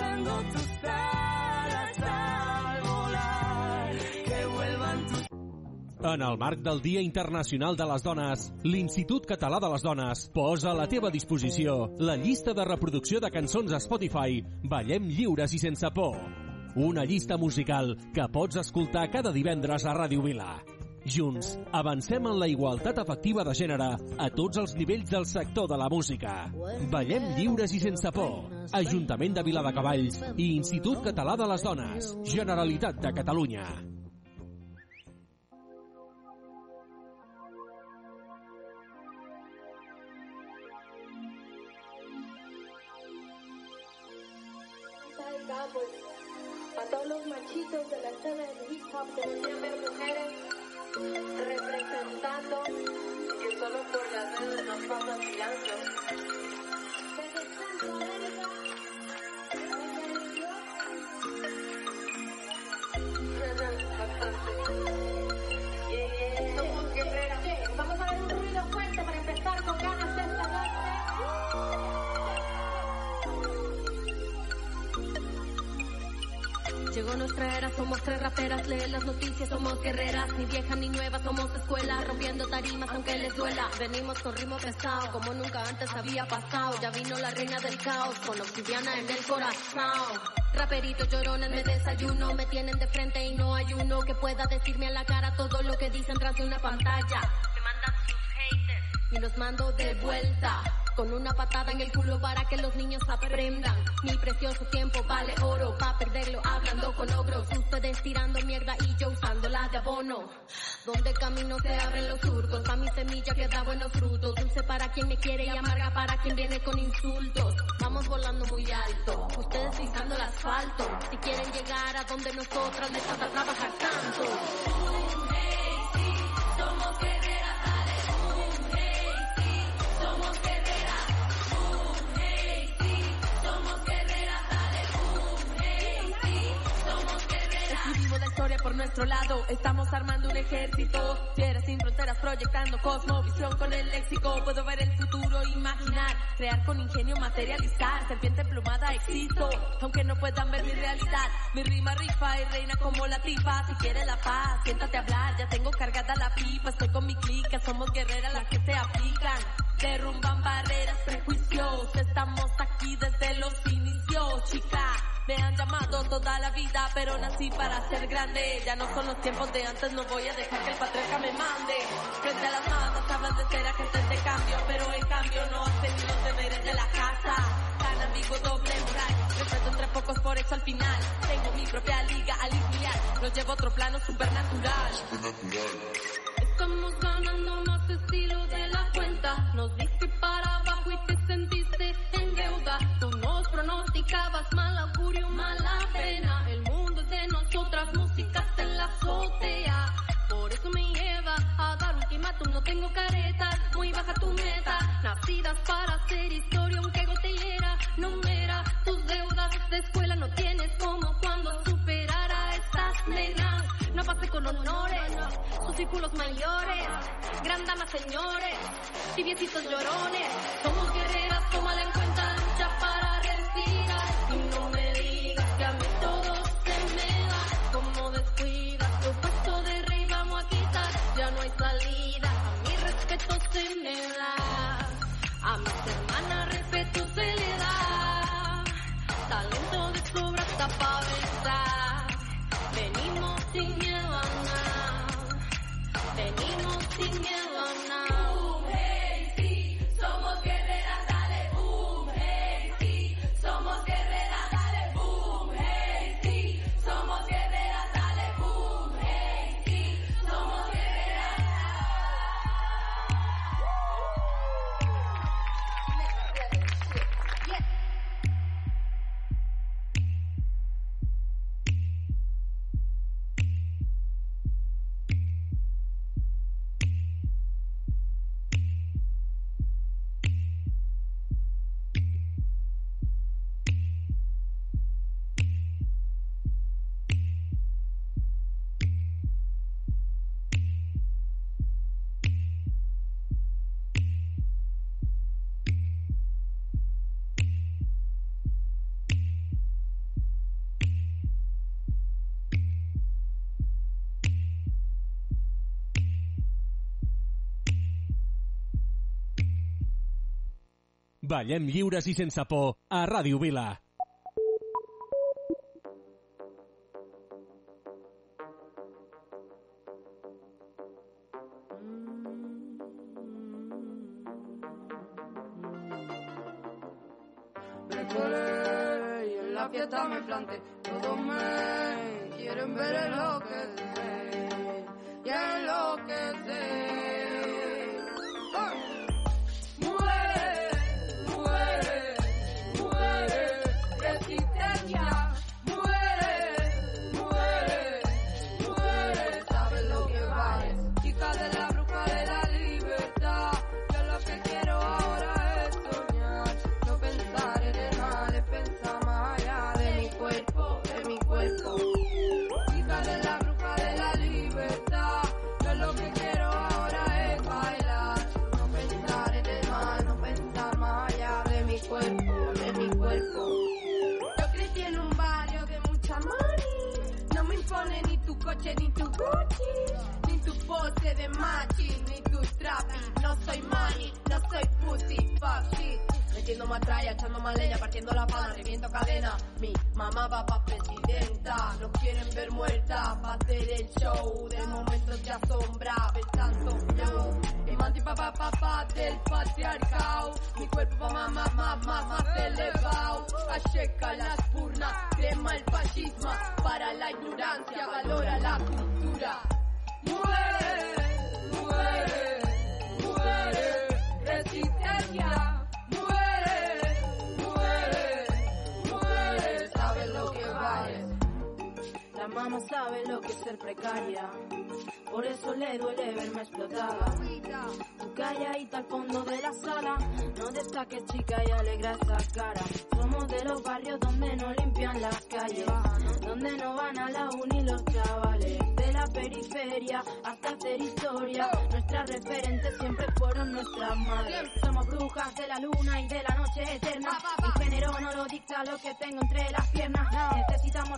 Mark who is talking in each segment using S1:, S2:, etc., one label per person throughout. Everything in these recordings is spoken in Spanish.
S1: usando tus alas al volar, que vuelvan tus
S2: En el marc del Dia Internacional de les Dones, l'Institut Català de les Dones posa a la teva disposició la llista de reproducció de cançons a Spotify Ballem lliures i sense por. Una llista musical que pots escoltar cada divendres a Ràdio Vila. Junts, avancem en la igualtat efectiva de gènere a tots els nivells del sector de la música. Ballem lliures i sense por. Ajuntament de Viladecavalls i Institut Català de les Dones. Generalitat de Catalunya.
S3: a todos los machitos de la escena del hip hop ver mujeres representando que solo por las redes nos pasan silencio.
S4: Nuestra era, somos tres raperas, lee las noticias, somos guerreras, ni viejas ni nuevas, somos escuela, rompiendo tarimas aunque les duela. Venimos con ritmo pesado, como nunca antes había pasado, ya vino la reina del caos, con obsidiana en el corazón. Raperitos llorones me desayuno, me tienen de frente y no hay uno que pueda decirme a la cara todo lo que dicen tras de una pantalla. Me mandan sus haters y los mando de vuelta. Con una patada en el culo para que los niños aprendan. Mi precioso tiempo vale oro, pa' perderlo hablando con ogros. Ustedes tirando mierda y yo usándola de abono. Donde camino se abren los surcos, pa' mi semilla que da buenos frutos. Dulce para quien me quiere y amarga para quien viene con insultos. Vamos volando muy alto, ustedes pisando el asfalto. Si quieren llegar a donde nosotras les falta trabajar tanto.
S5: Historia por nuestro lado, estamos armando un ejército. Fieras sin fronteras, proyectando cosmovisión con el léxico. Puedo ver el futuro, imaginar, crear con ingenio, materializar. Serpiente plumada, existo, aunque no puedan ver mi realidad. Mi rima rifa y reina como la tipa. Si quieres la paz, siéntate a hablar, ya tengo cargada la pipa. Estoy con mi clica, somos guerreras las que se aplican. Derrumban barreras, prejuicios. Estamos aquí desde los inicios, chica. Me han llamado toda la vida, pero nací para ser grande. Ya no son los tiempos de antes, no voy a dejar que el patriarca me mande. Frente a las masas hablan de ser agentes de cambio, pero en cambio no hacen ni los deberes de la casa. Tan amigo doble moral, respeto entre pocos, por eso al final tengo mi propia liga al iniciar. Lo llevo a otro plano supernatural.
S4: Estamos ganando más estilo de la cuenta. Nos diste para abajo y te sentiste en deuda. Pronosticabas mal augurio, mala pena. El mundo es de nosotras, músicas en la azotea. Por eso me lleva a dar ultimátum, no tengo caretas. Muy baja tu meta, nacidas para hacer historia, aunque gotellera no mera. Tus deudas de escuela no tienes como cuando superar a estas nenas. No pasé con honores, sus círculos mayores, gran dama señores, tibiecitos llorones. Somos guerreras, tómala en cuenta,
S6: Ballem lliures i sense por a Ràdio Vila.
S7: Me colé y en la fiesta me planté. Tú calladita al fondo de la sala. No destaques, chica, y alegra esa cara. Somos de los barrios donde no limpian las calles. Donde no van a la uni los chavales. De la periferia hasta hacer historia. Nuestras referentes siempre fueron nuestras madres. Somos brujas de la luna y de la noche eterna. Mi género no lo dicta lo que tengo entre las piernas.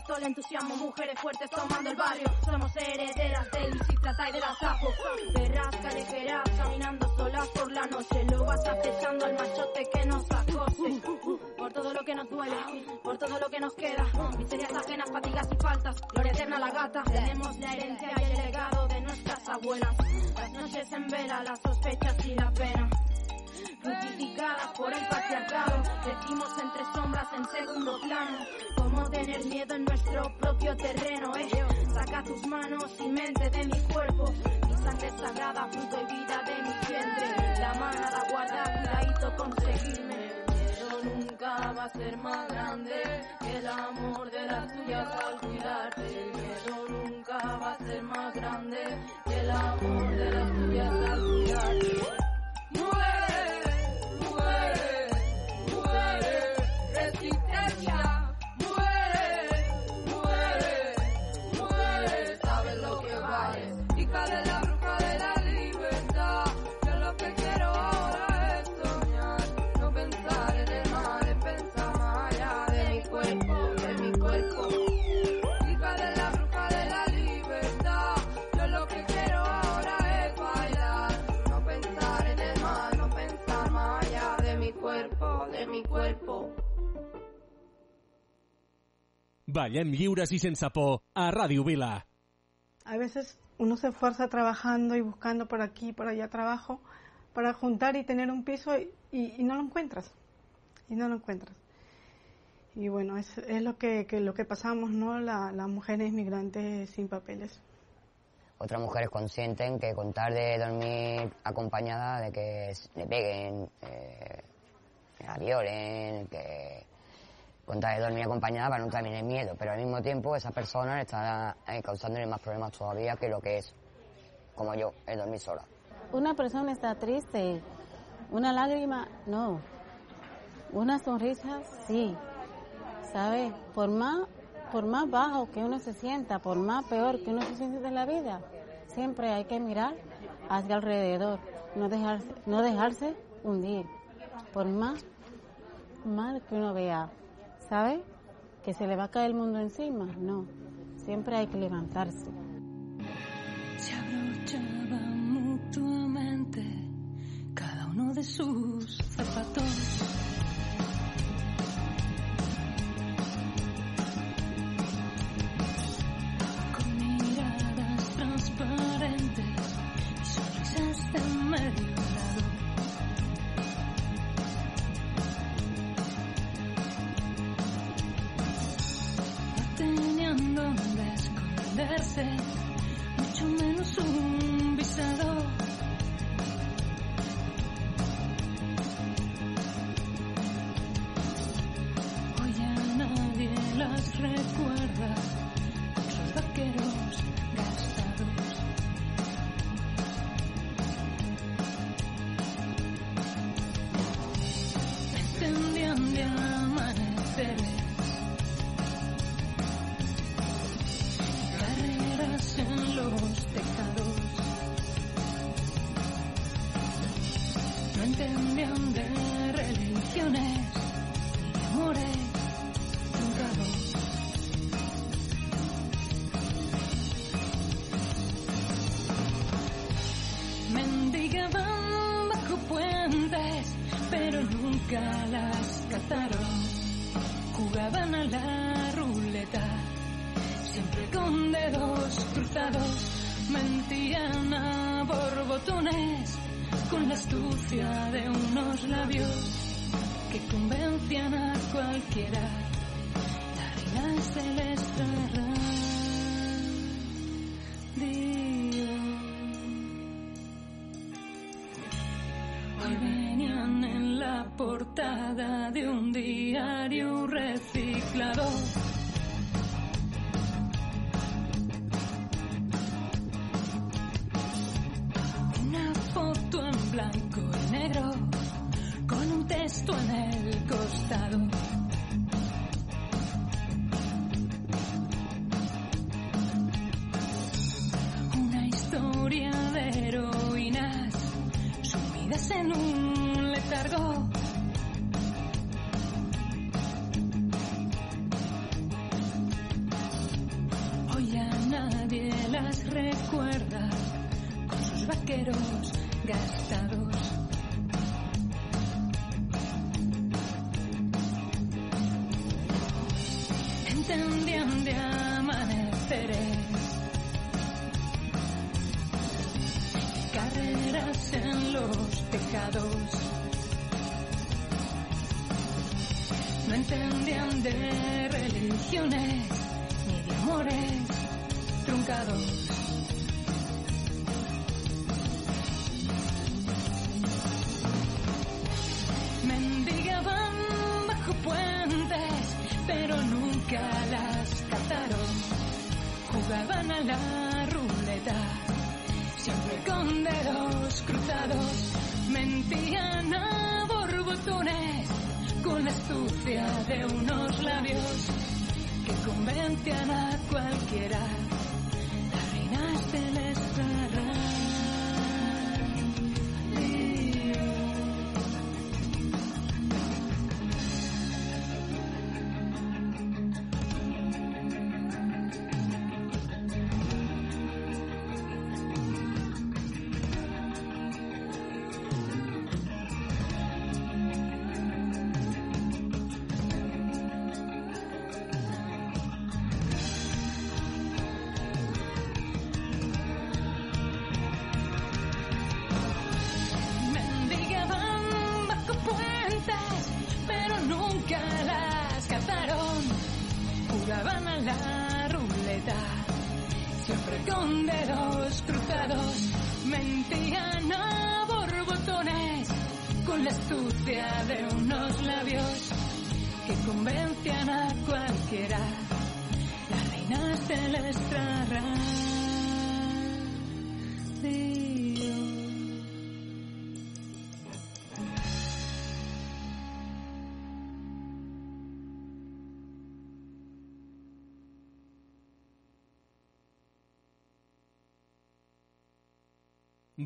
S7: El entusiasmo, mujeres fuertes tomando el barrio. Somos herederas del Isitrata y de la Sapo. Perras callejeras caminando solas por la noche. Lo vas acechando al machote que nos acose. Por todo lo que nos duele, por todo lo que nos queda. Miserias ajenas, fatigas y faltas. Gloria eterna la gata. Tenemos la herencia y el legado de nuestras abuelas. Las noches en vela, las sospechas y la pena crucificadas por el patriarcado. Decimos entre sombras en segundo plano. Cómo tener miedo en nuestro propio terreno, eh. Saca tus manos y mente de mi cuerpo. Mi sangre sagrada, fruto y vida de mi vientre. La manada guarda, cuidadito conseguirme. Miedo nunca va a ser más grande que el amor de las tuyas al cuidarte. El miedo nunca va a ser más grande que el amor de las tuyas al cuidarte.
S6: Ballem lliures i sense por a Ràdio Vila.
S8: A veces uno se esfuerza trabajando y buscando por aquí y por allá trabajo para juntar y tener un piso y, y- y no lo encuentras. Y no lo encuentras. Y bueno, es, es lo que, que lo que pasamos, ¿no? La- las mujeres migrantes sin papeles.
S9: Otras mujeres consienten que con tal de dormir acompañada de que le peguen, eh, la violen, que con tal de dormir acompañada para no tener miedo, pero al mismo tiempo esa persona le está eh, causándole más problemas todavía que lo que es, como yo, el dormir sola.
S10: Una persona está triste, una lágrima, no. Una sonrisa, sí. ¿Sabe? Por más, por más bajo que uno se sienta, por más peor que uno se siente en la vida, siempre hay que mirar hacia alrededor, no dejarse, no dejarse hundir. Por más mal que uno vea, ¿sabe? Que se le va a caer el mundo encima, no. Siempre hay que levantarse.
S1: Se abrochaban mutuamente cada uno de sus zapatos.
S11: Pero nunca las cazaron. Jugaban a la ruleta, siempre con dedos cruzados. Mentían a borbotones con la astucia de unos labios que convencían a cualquiera. La reina se nunca las cazaron. Jugaban a la ruleta, siempre con dedos cruzados. Mentían a borbotones con la astucia de unos labios que convencían a cualquiera. La reina se les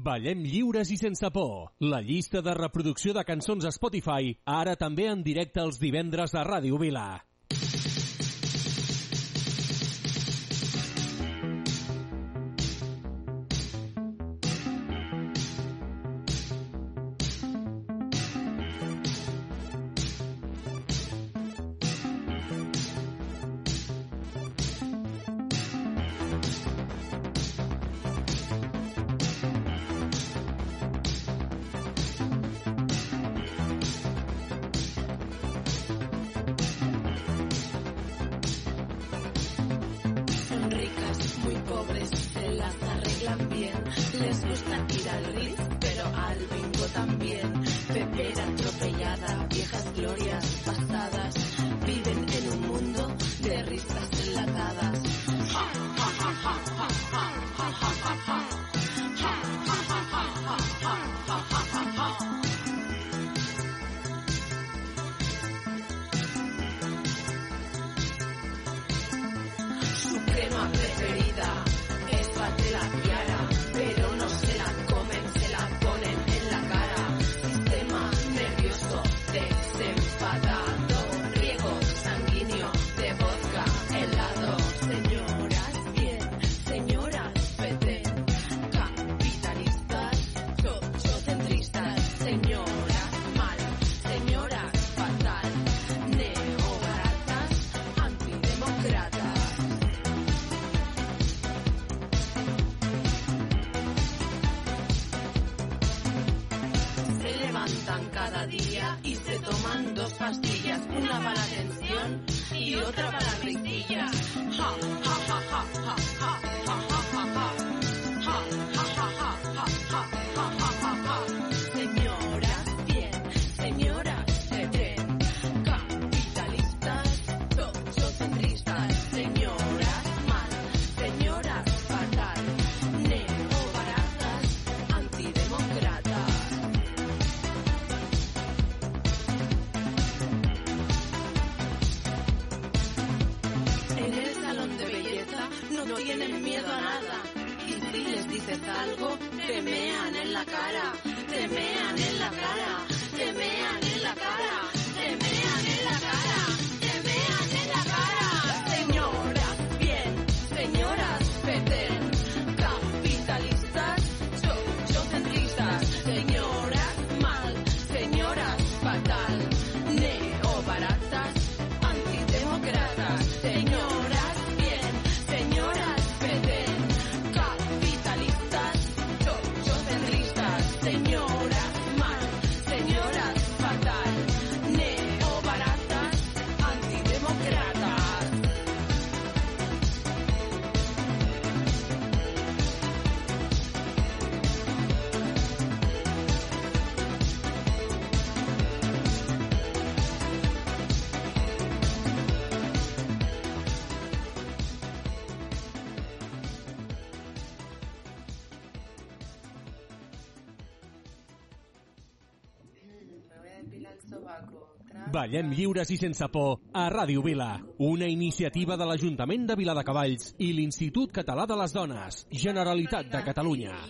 S6: Ballem lliures i sense por. La llista de reproducció de cançons a Spotify, ara també en directe els divendres a Ràdio Vila.
S12: Ballem lliures i sense por a Ràdio Vila. Una iniciativa de l'Ajuntament de Viladecavalls i l'Institut Català de les Dones, Generalitat de Catalunya.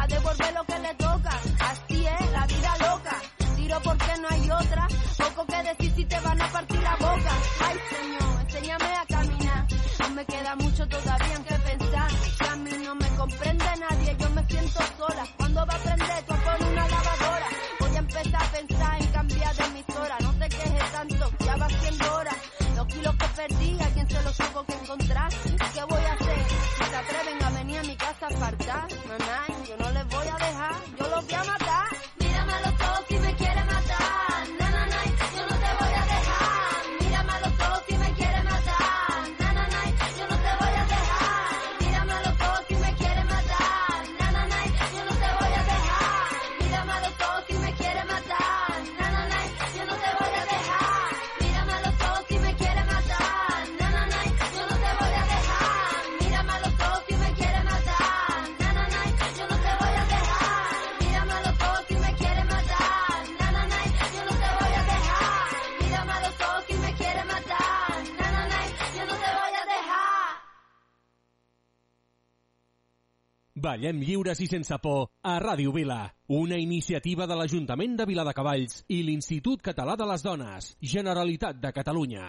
S13: a
S14: devolver
S6: Ballem lliures i sense por a Ràdio Vila, una iniciativa de l'Ajuntament de Viladecavalls i l'Institut Català de les Dones, Generalitat de Catalunya.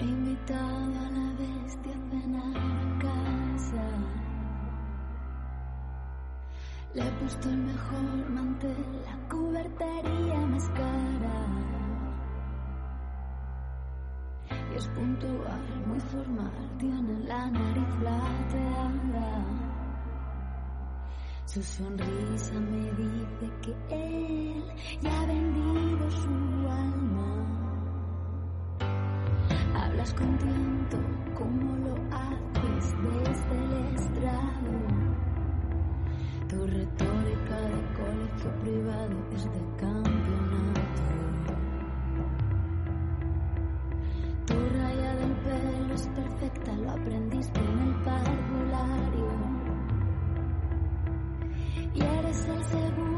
S15: He invitado a la bestia a cenar a casa. Le he puesto el mejor mantel, la cubertería más cara. Y es puntual, muy formal, tiene la nariz plateada. Su sonrisa me dice que él ya ha vendido su alma. Hablas contento como lo haces desde el estrado. Tu retórica de colegio privado es de campeonato. Tu raya del pelo es perfecta, lo aprendiste en el parvulario. that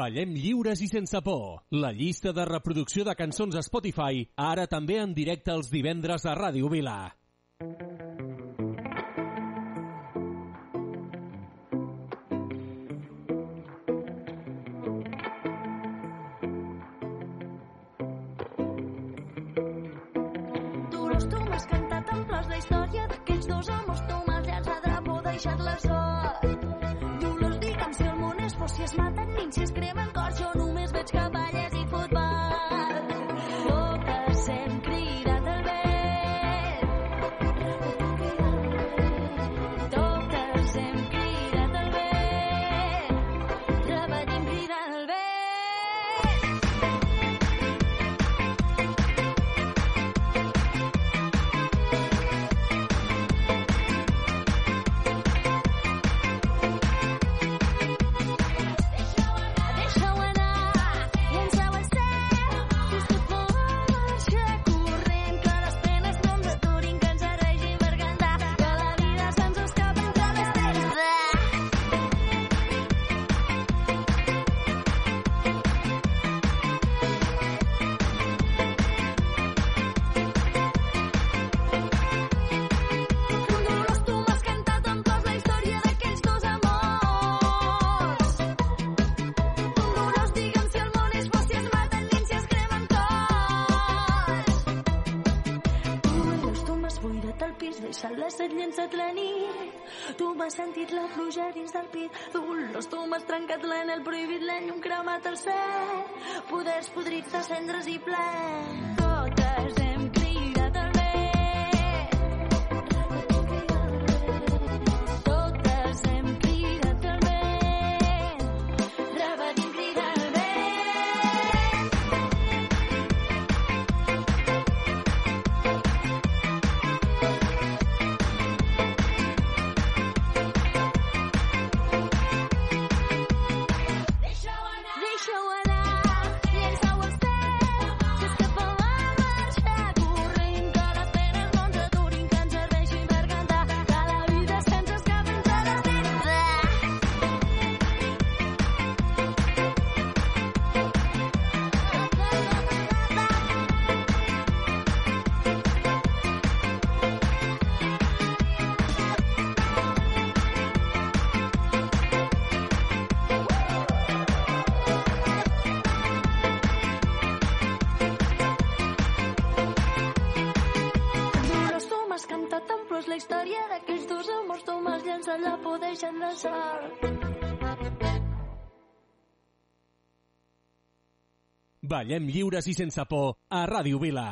S6: Ballem lliures i sense por. La llista de reproducció de cançons a Spotify, ara també en directe els divendres a Ràdio Vila.
S15: Tu rostro m'has cantat la història dos deixat la. Dolors, digue'm si el món és fos, si es maten
S16: pinches crema con dins el pit. Dolors, tomes, trencat l'anel, prohibit l'any, un cremat al cel. Poders podrits de cendres i plens.
S6: Ballem lliures i sense por a Ràdio Vila.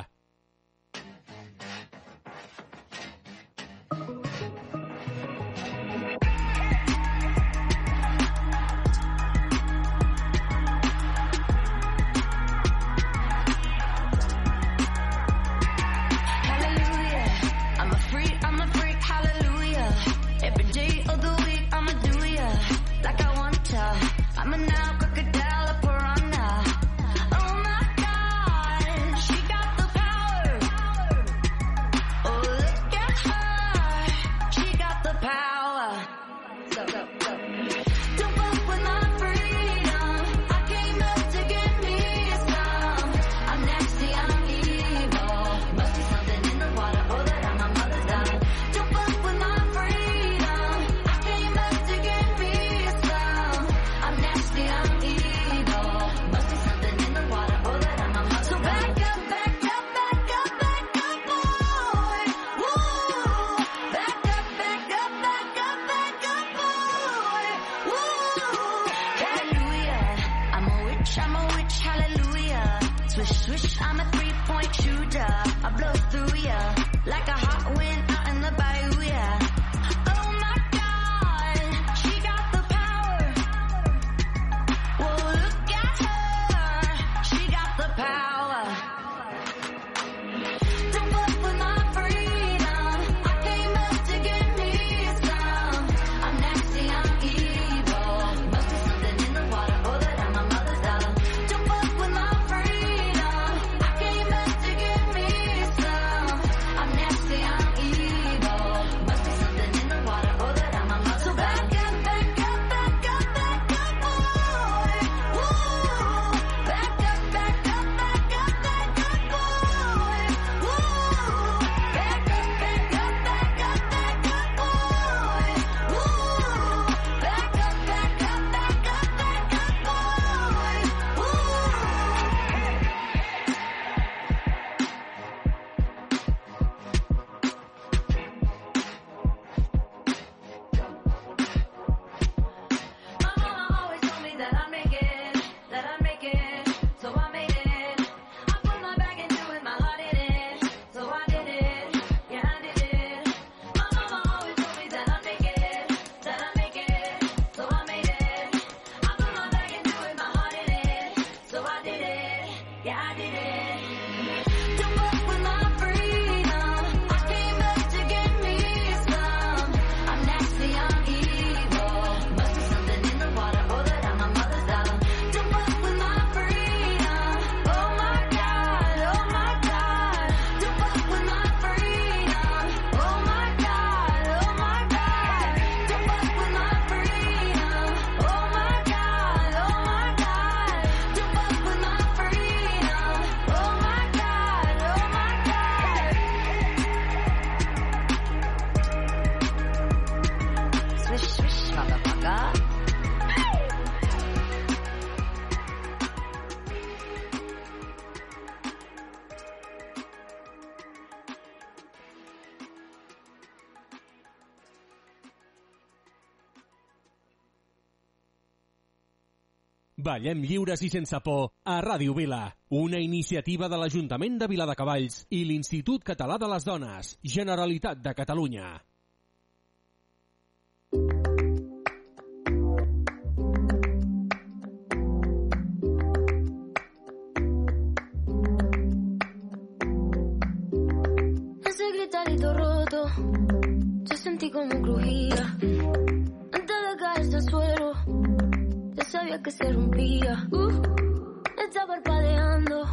S1: Ballem lliures i sense por a Ràdio Vila. Una iniciativa de l'Ajuntament de Viladecavalls i l'Institut Català de les Dones, Generalitat de Catalunya.
S17: Ese gritarito roto, yo sentí como crujía antes de caerse al suelo sabía que se rompía. Uf, está parpadeando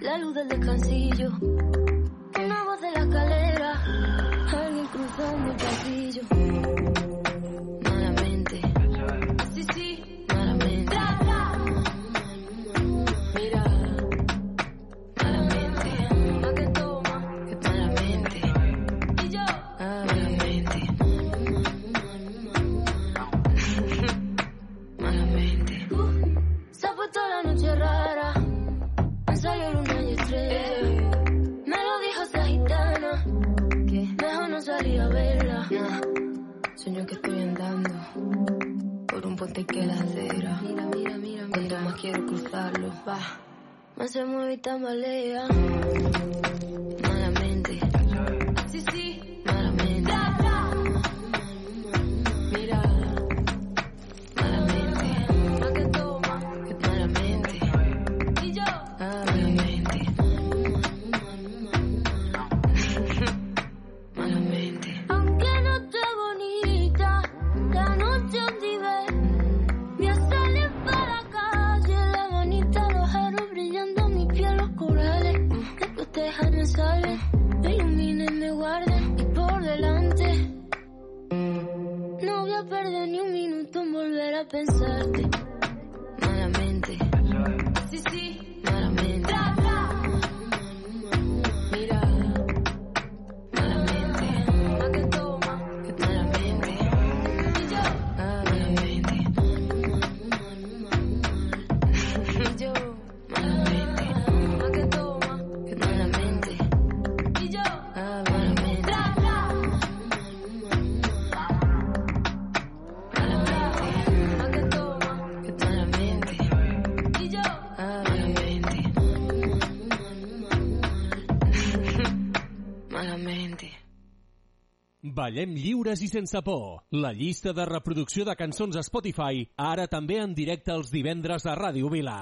S17: la luz del descansillo. Una voz de la escalera, alguien cruzando el pasillo. Me lo dijo esa gitana, que mejor no salía a verla. Nah, sueño que estoy andando por un puente que la acera. Mira, mira, mira, Cuanto más quiero cruzarlo, va. Más se mueve y tambalea. Malamente. Sí, sí. pensar
S1: Ballem lliures i sense por. La llista de reproducció de cançons a Spotify, ara també en directe els divendres a Ràdio Vila.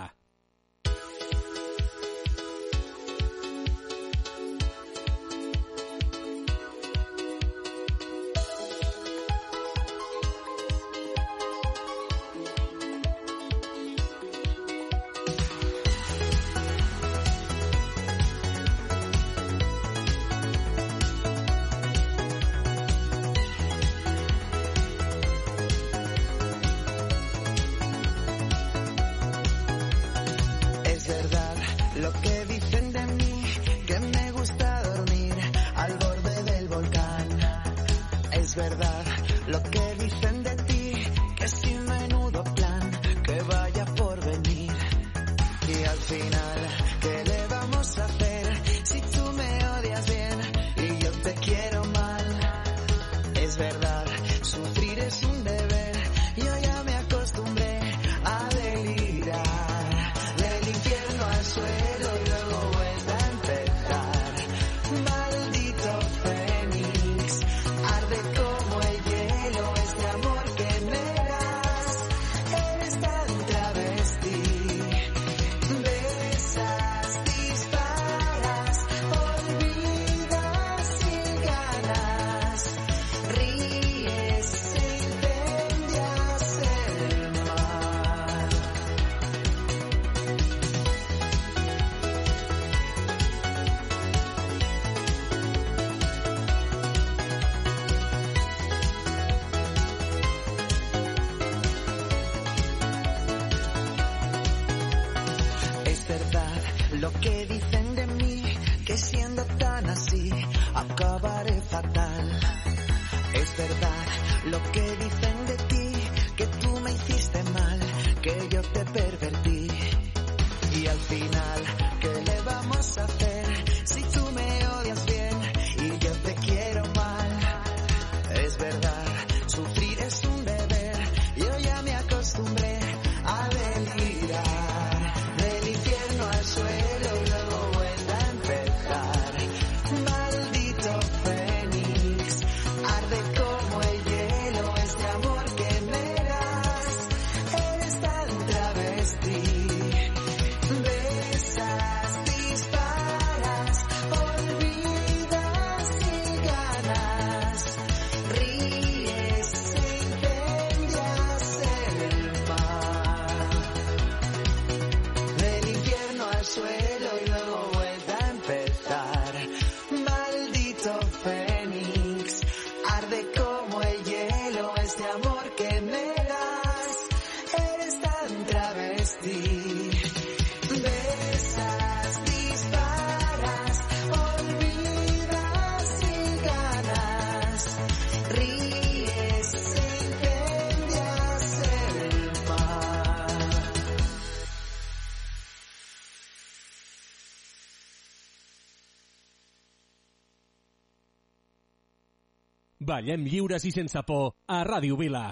S6: Ballem lliures i sense por a Ràdio Vila.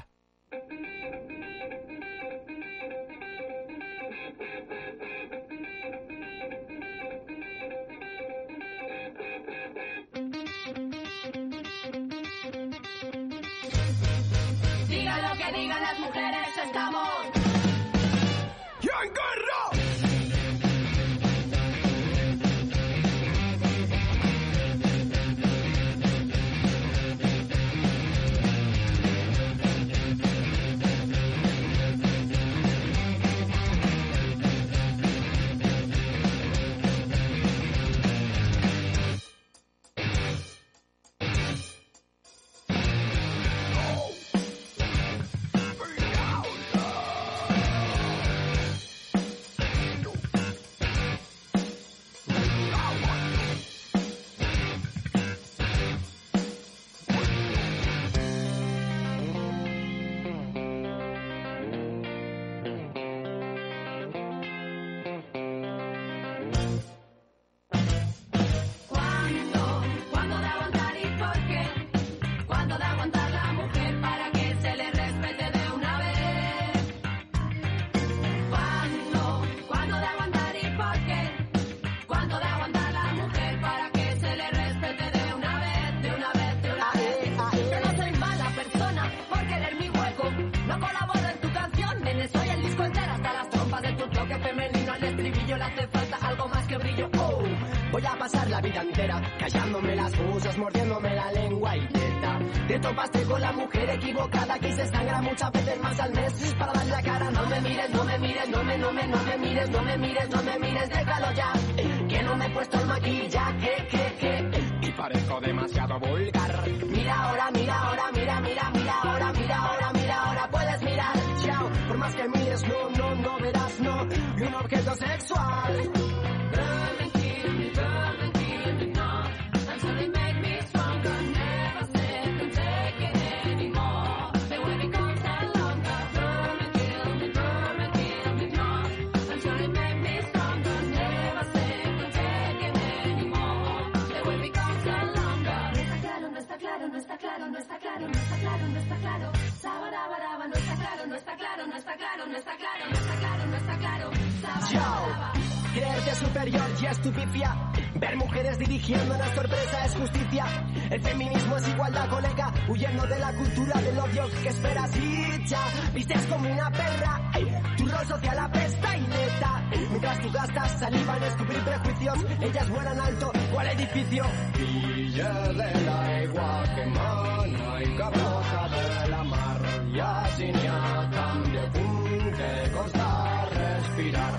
S18: claro, no está claro, no está claro, no está claro. Sabarabaraba, no está claro, no está claro, no está claro, no está claro, no está claro, no está claro. Sabarabaraba.
S19: Creerte superior ya es tu pifia. Ver mujeres dirigiendo una sorpresa es justicia. El feminismo es igualdad, colega. Huyendo de la cultura del odio que esperas, chicha. Vistes como una perra. Ay, tu rol social apesta y neta. Mientras tú gastas saliva en descubrir prejuicios, ellas vuelan alto o al edificio. Villas de la igual que mana y capota de la mar. Y así ni a cambio, que costar respirar.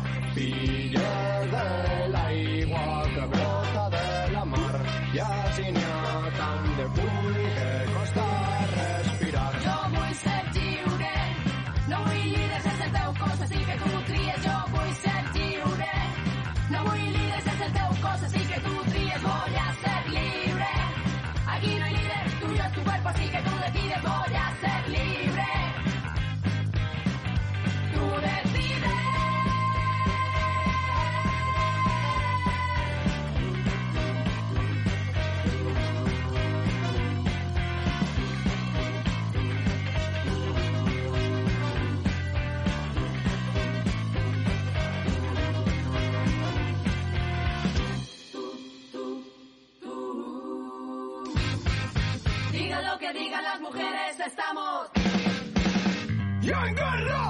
S18: Let me. que digan las mujeres estamos.
S20: ¡Yo engorro!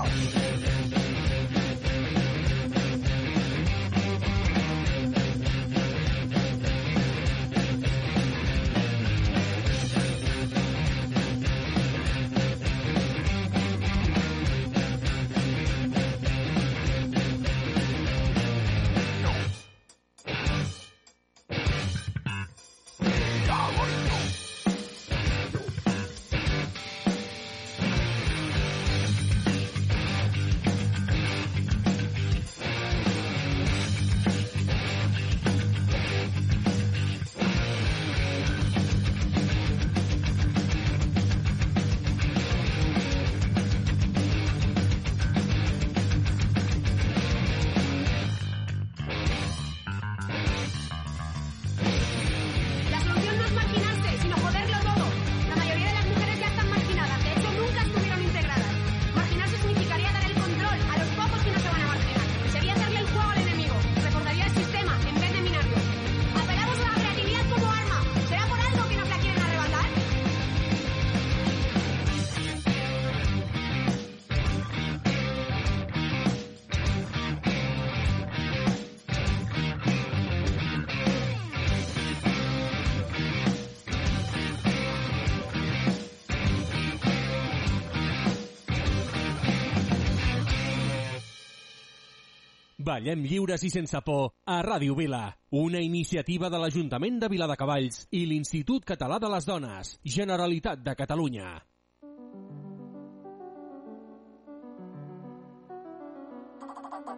S6: Ballem lliures i sense por a Ràdio Vila. Una iniciativa de l'Ajuntament de Viladecavalls i l'Institut Català de les Dones, Generalitat de Catalunya.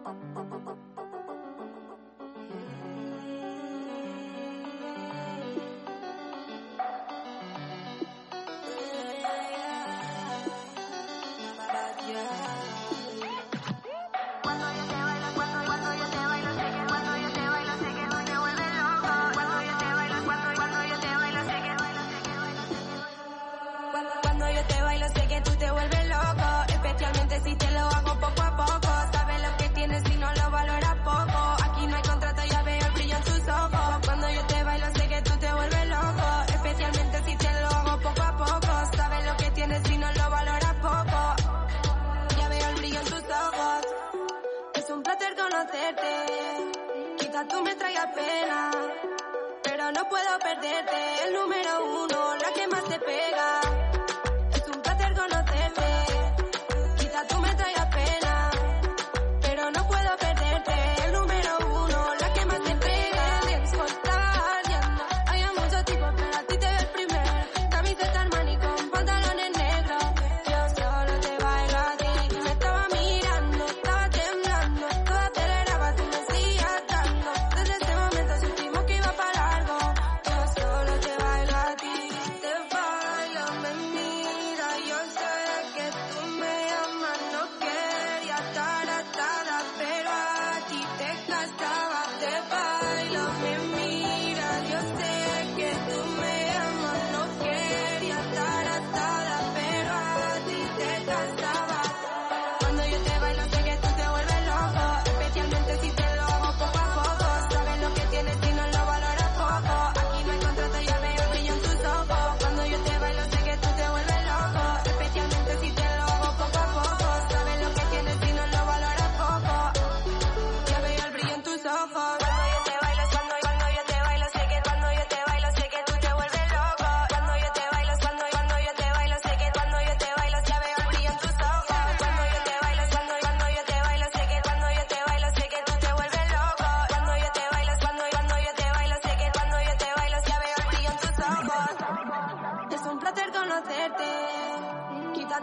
S17: Thank you. te bailo sé que tú te vuelves loco,
S18: especialmente si te lo hago poco a poco. Sabes lo que tienes y no lo valoras poco. Aquí no hay contrato, ya veo el brillo en tus ojos. Cuando yo te bailo sé que tú te vuelves loco, especialmente si te lo hago poco a poco. Sabes lo que tienes y no lo valoras poco. Ya veo el brillo en tus ojos. Es un placer conocerte. Quizás tú me traigas pena, pero no puedo perderte. El número uno.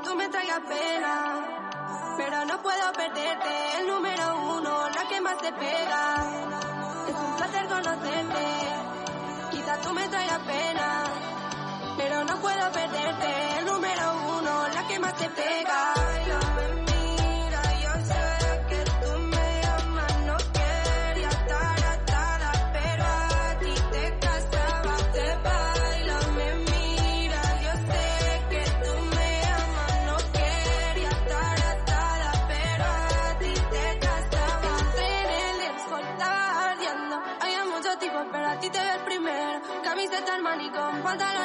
S18: tú me traigas pena. Pero no puedo perderte, el número uno, la que más te pega. Es un placer conocerte, quizás tú me traigas pena. Pero no puedo perderte, el número uno, la que más te pega. falta la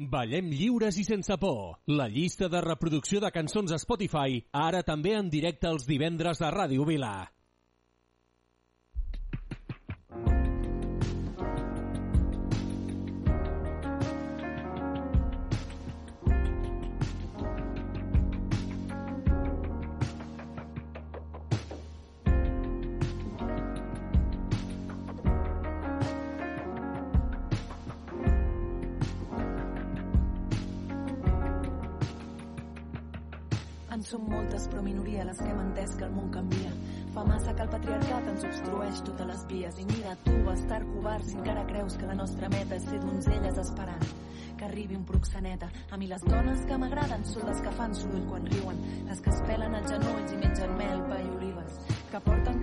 S6: Ballem lliures i sense por. La llista de reproducció de cançons a Spotify, ara també en directe els divendres a Ràdio Vila.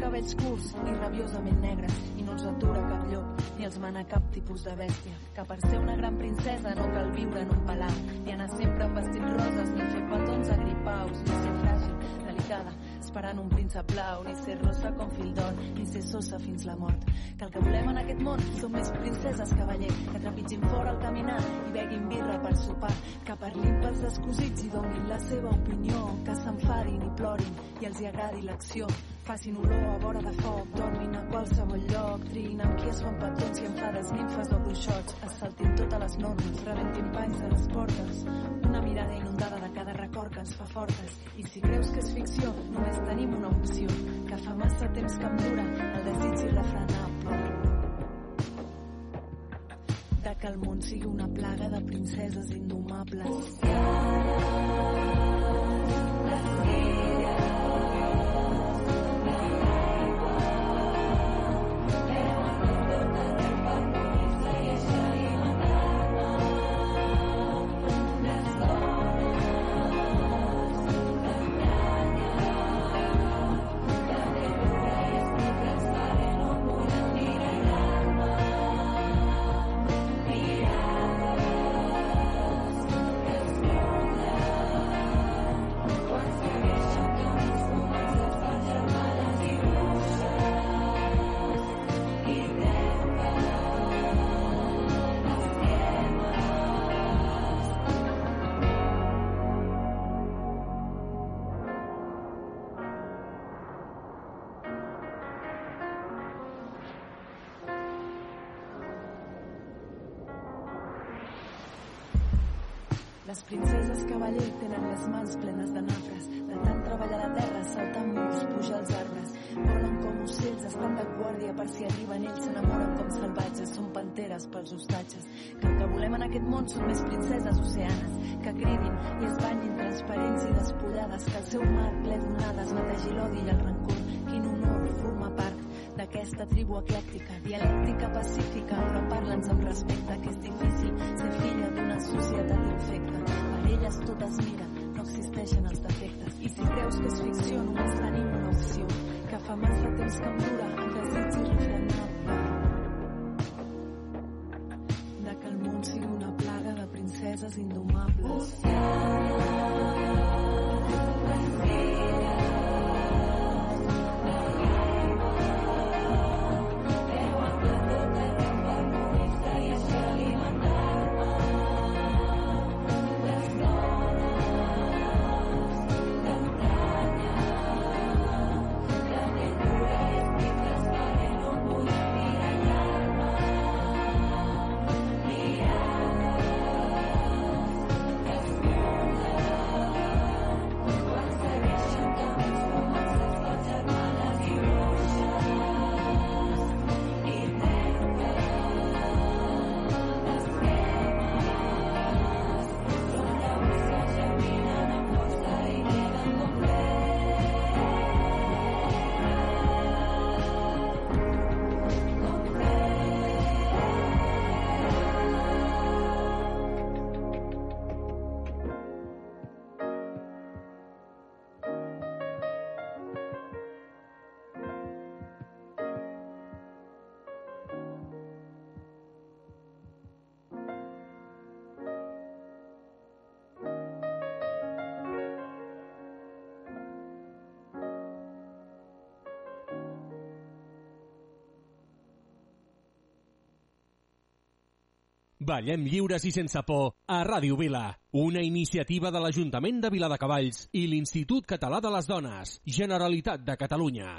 S21: Cabells curts i rabiosament negres i no els atura cap llop ni els mana cap tipus de bèstia. Que per ser una gran princesa no cal viure en un palau, ni anar sempre amb vestits roses, ni fer petons agripaus, ni ser fràgil, delicada, esperant un príncep blau, ni ser rosa com fil d'or, ni ser sosa fins la mort. Que el que volem en aquest món som més princeses, cavaller, que trepitgin fora al caminar i beguin birra per sopar, que parlin pels descosits i donin la seva opinió, que s'enfadin i plorin i els hi agradi l'acció, facin olor a vora de foc, dormin a qualsevol lloc, triïn amb qui es fan petons i enfades, nimfes o bruixots, es saltin totes les normes, rebentin panys de les portes, una mirada inundada de cada record que ens fa fortes, i si creus que és ficció, només tenim una opció, que fa massa temps que em dura el desig irrefrenable de que el món sigui una plaga de princeses indomables. Les princeses cavaller tenen les mans plenes de nafres, de tant treballar la terra, saltar murs, pujar els arbres. Volen com ocells, estan de guàrdia per si arriben ells, s'enamoren com salvatges, són panteres pels hostatges. Que el que volem en aquest món són més princeses oceanes, que cridin i es banyin transparents i despullades, que el seu mar ple d'onades netegi l'odi i el rancor. D'aquesta tribu eclèctica, dialèctica pacífica, però parla'ns amb respecte, que és difícil ser filla d'una societat infecta. Per elles totes miren, no existeixen els defectes. I si creus que és ficció, només tenim una opció, que fa massa temps que em dura el desig irrefrenable de que el món sigui una plaga de princeses indomables.
S22: Ballem lliures i sense por a Ràdio Vila. Una iniciativa de l'Ajuntament de Viladecavalls i l'Institut Català de les Dones. Generalitat de Catalunya.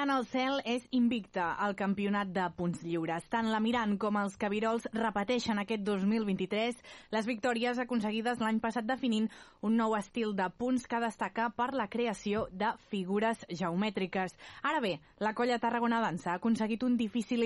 S23: Mirant al cel és invicte al campionat de punts lliures. Tant la Mirant com els Cabirols repeteixen aquest 2023 les victòries aconseguides l'any passat definint un nou estil de punts que destaca per la creació de figures geomètriques. Ara bé, la colla Tarragona Dansa ha aconseguit un dificilíssim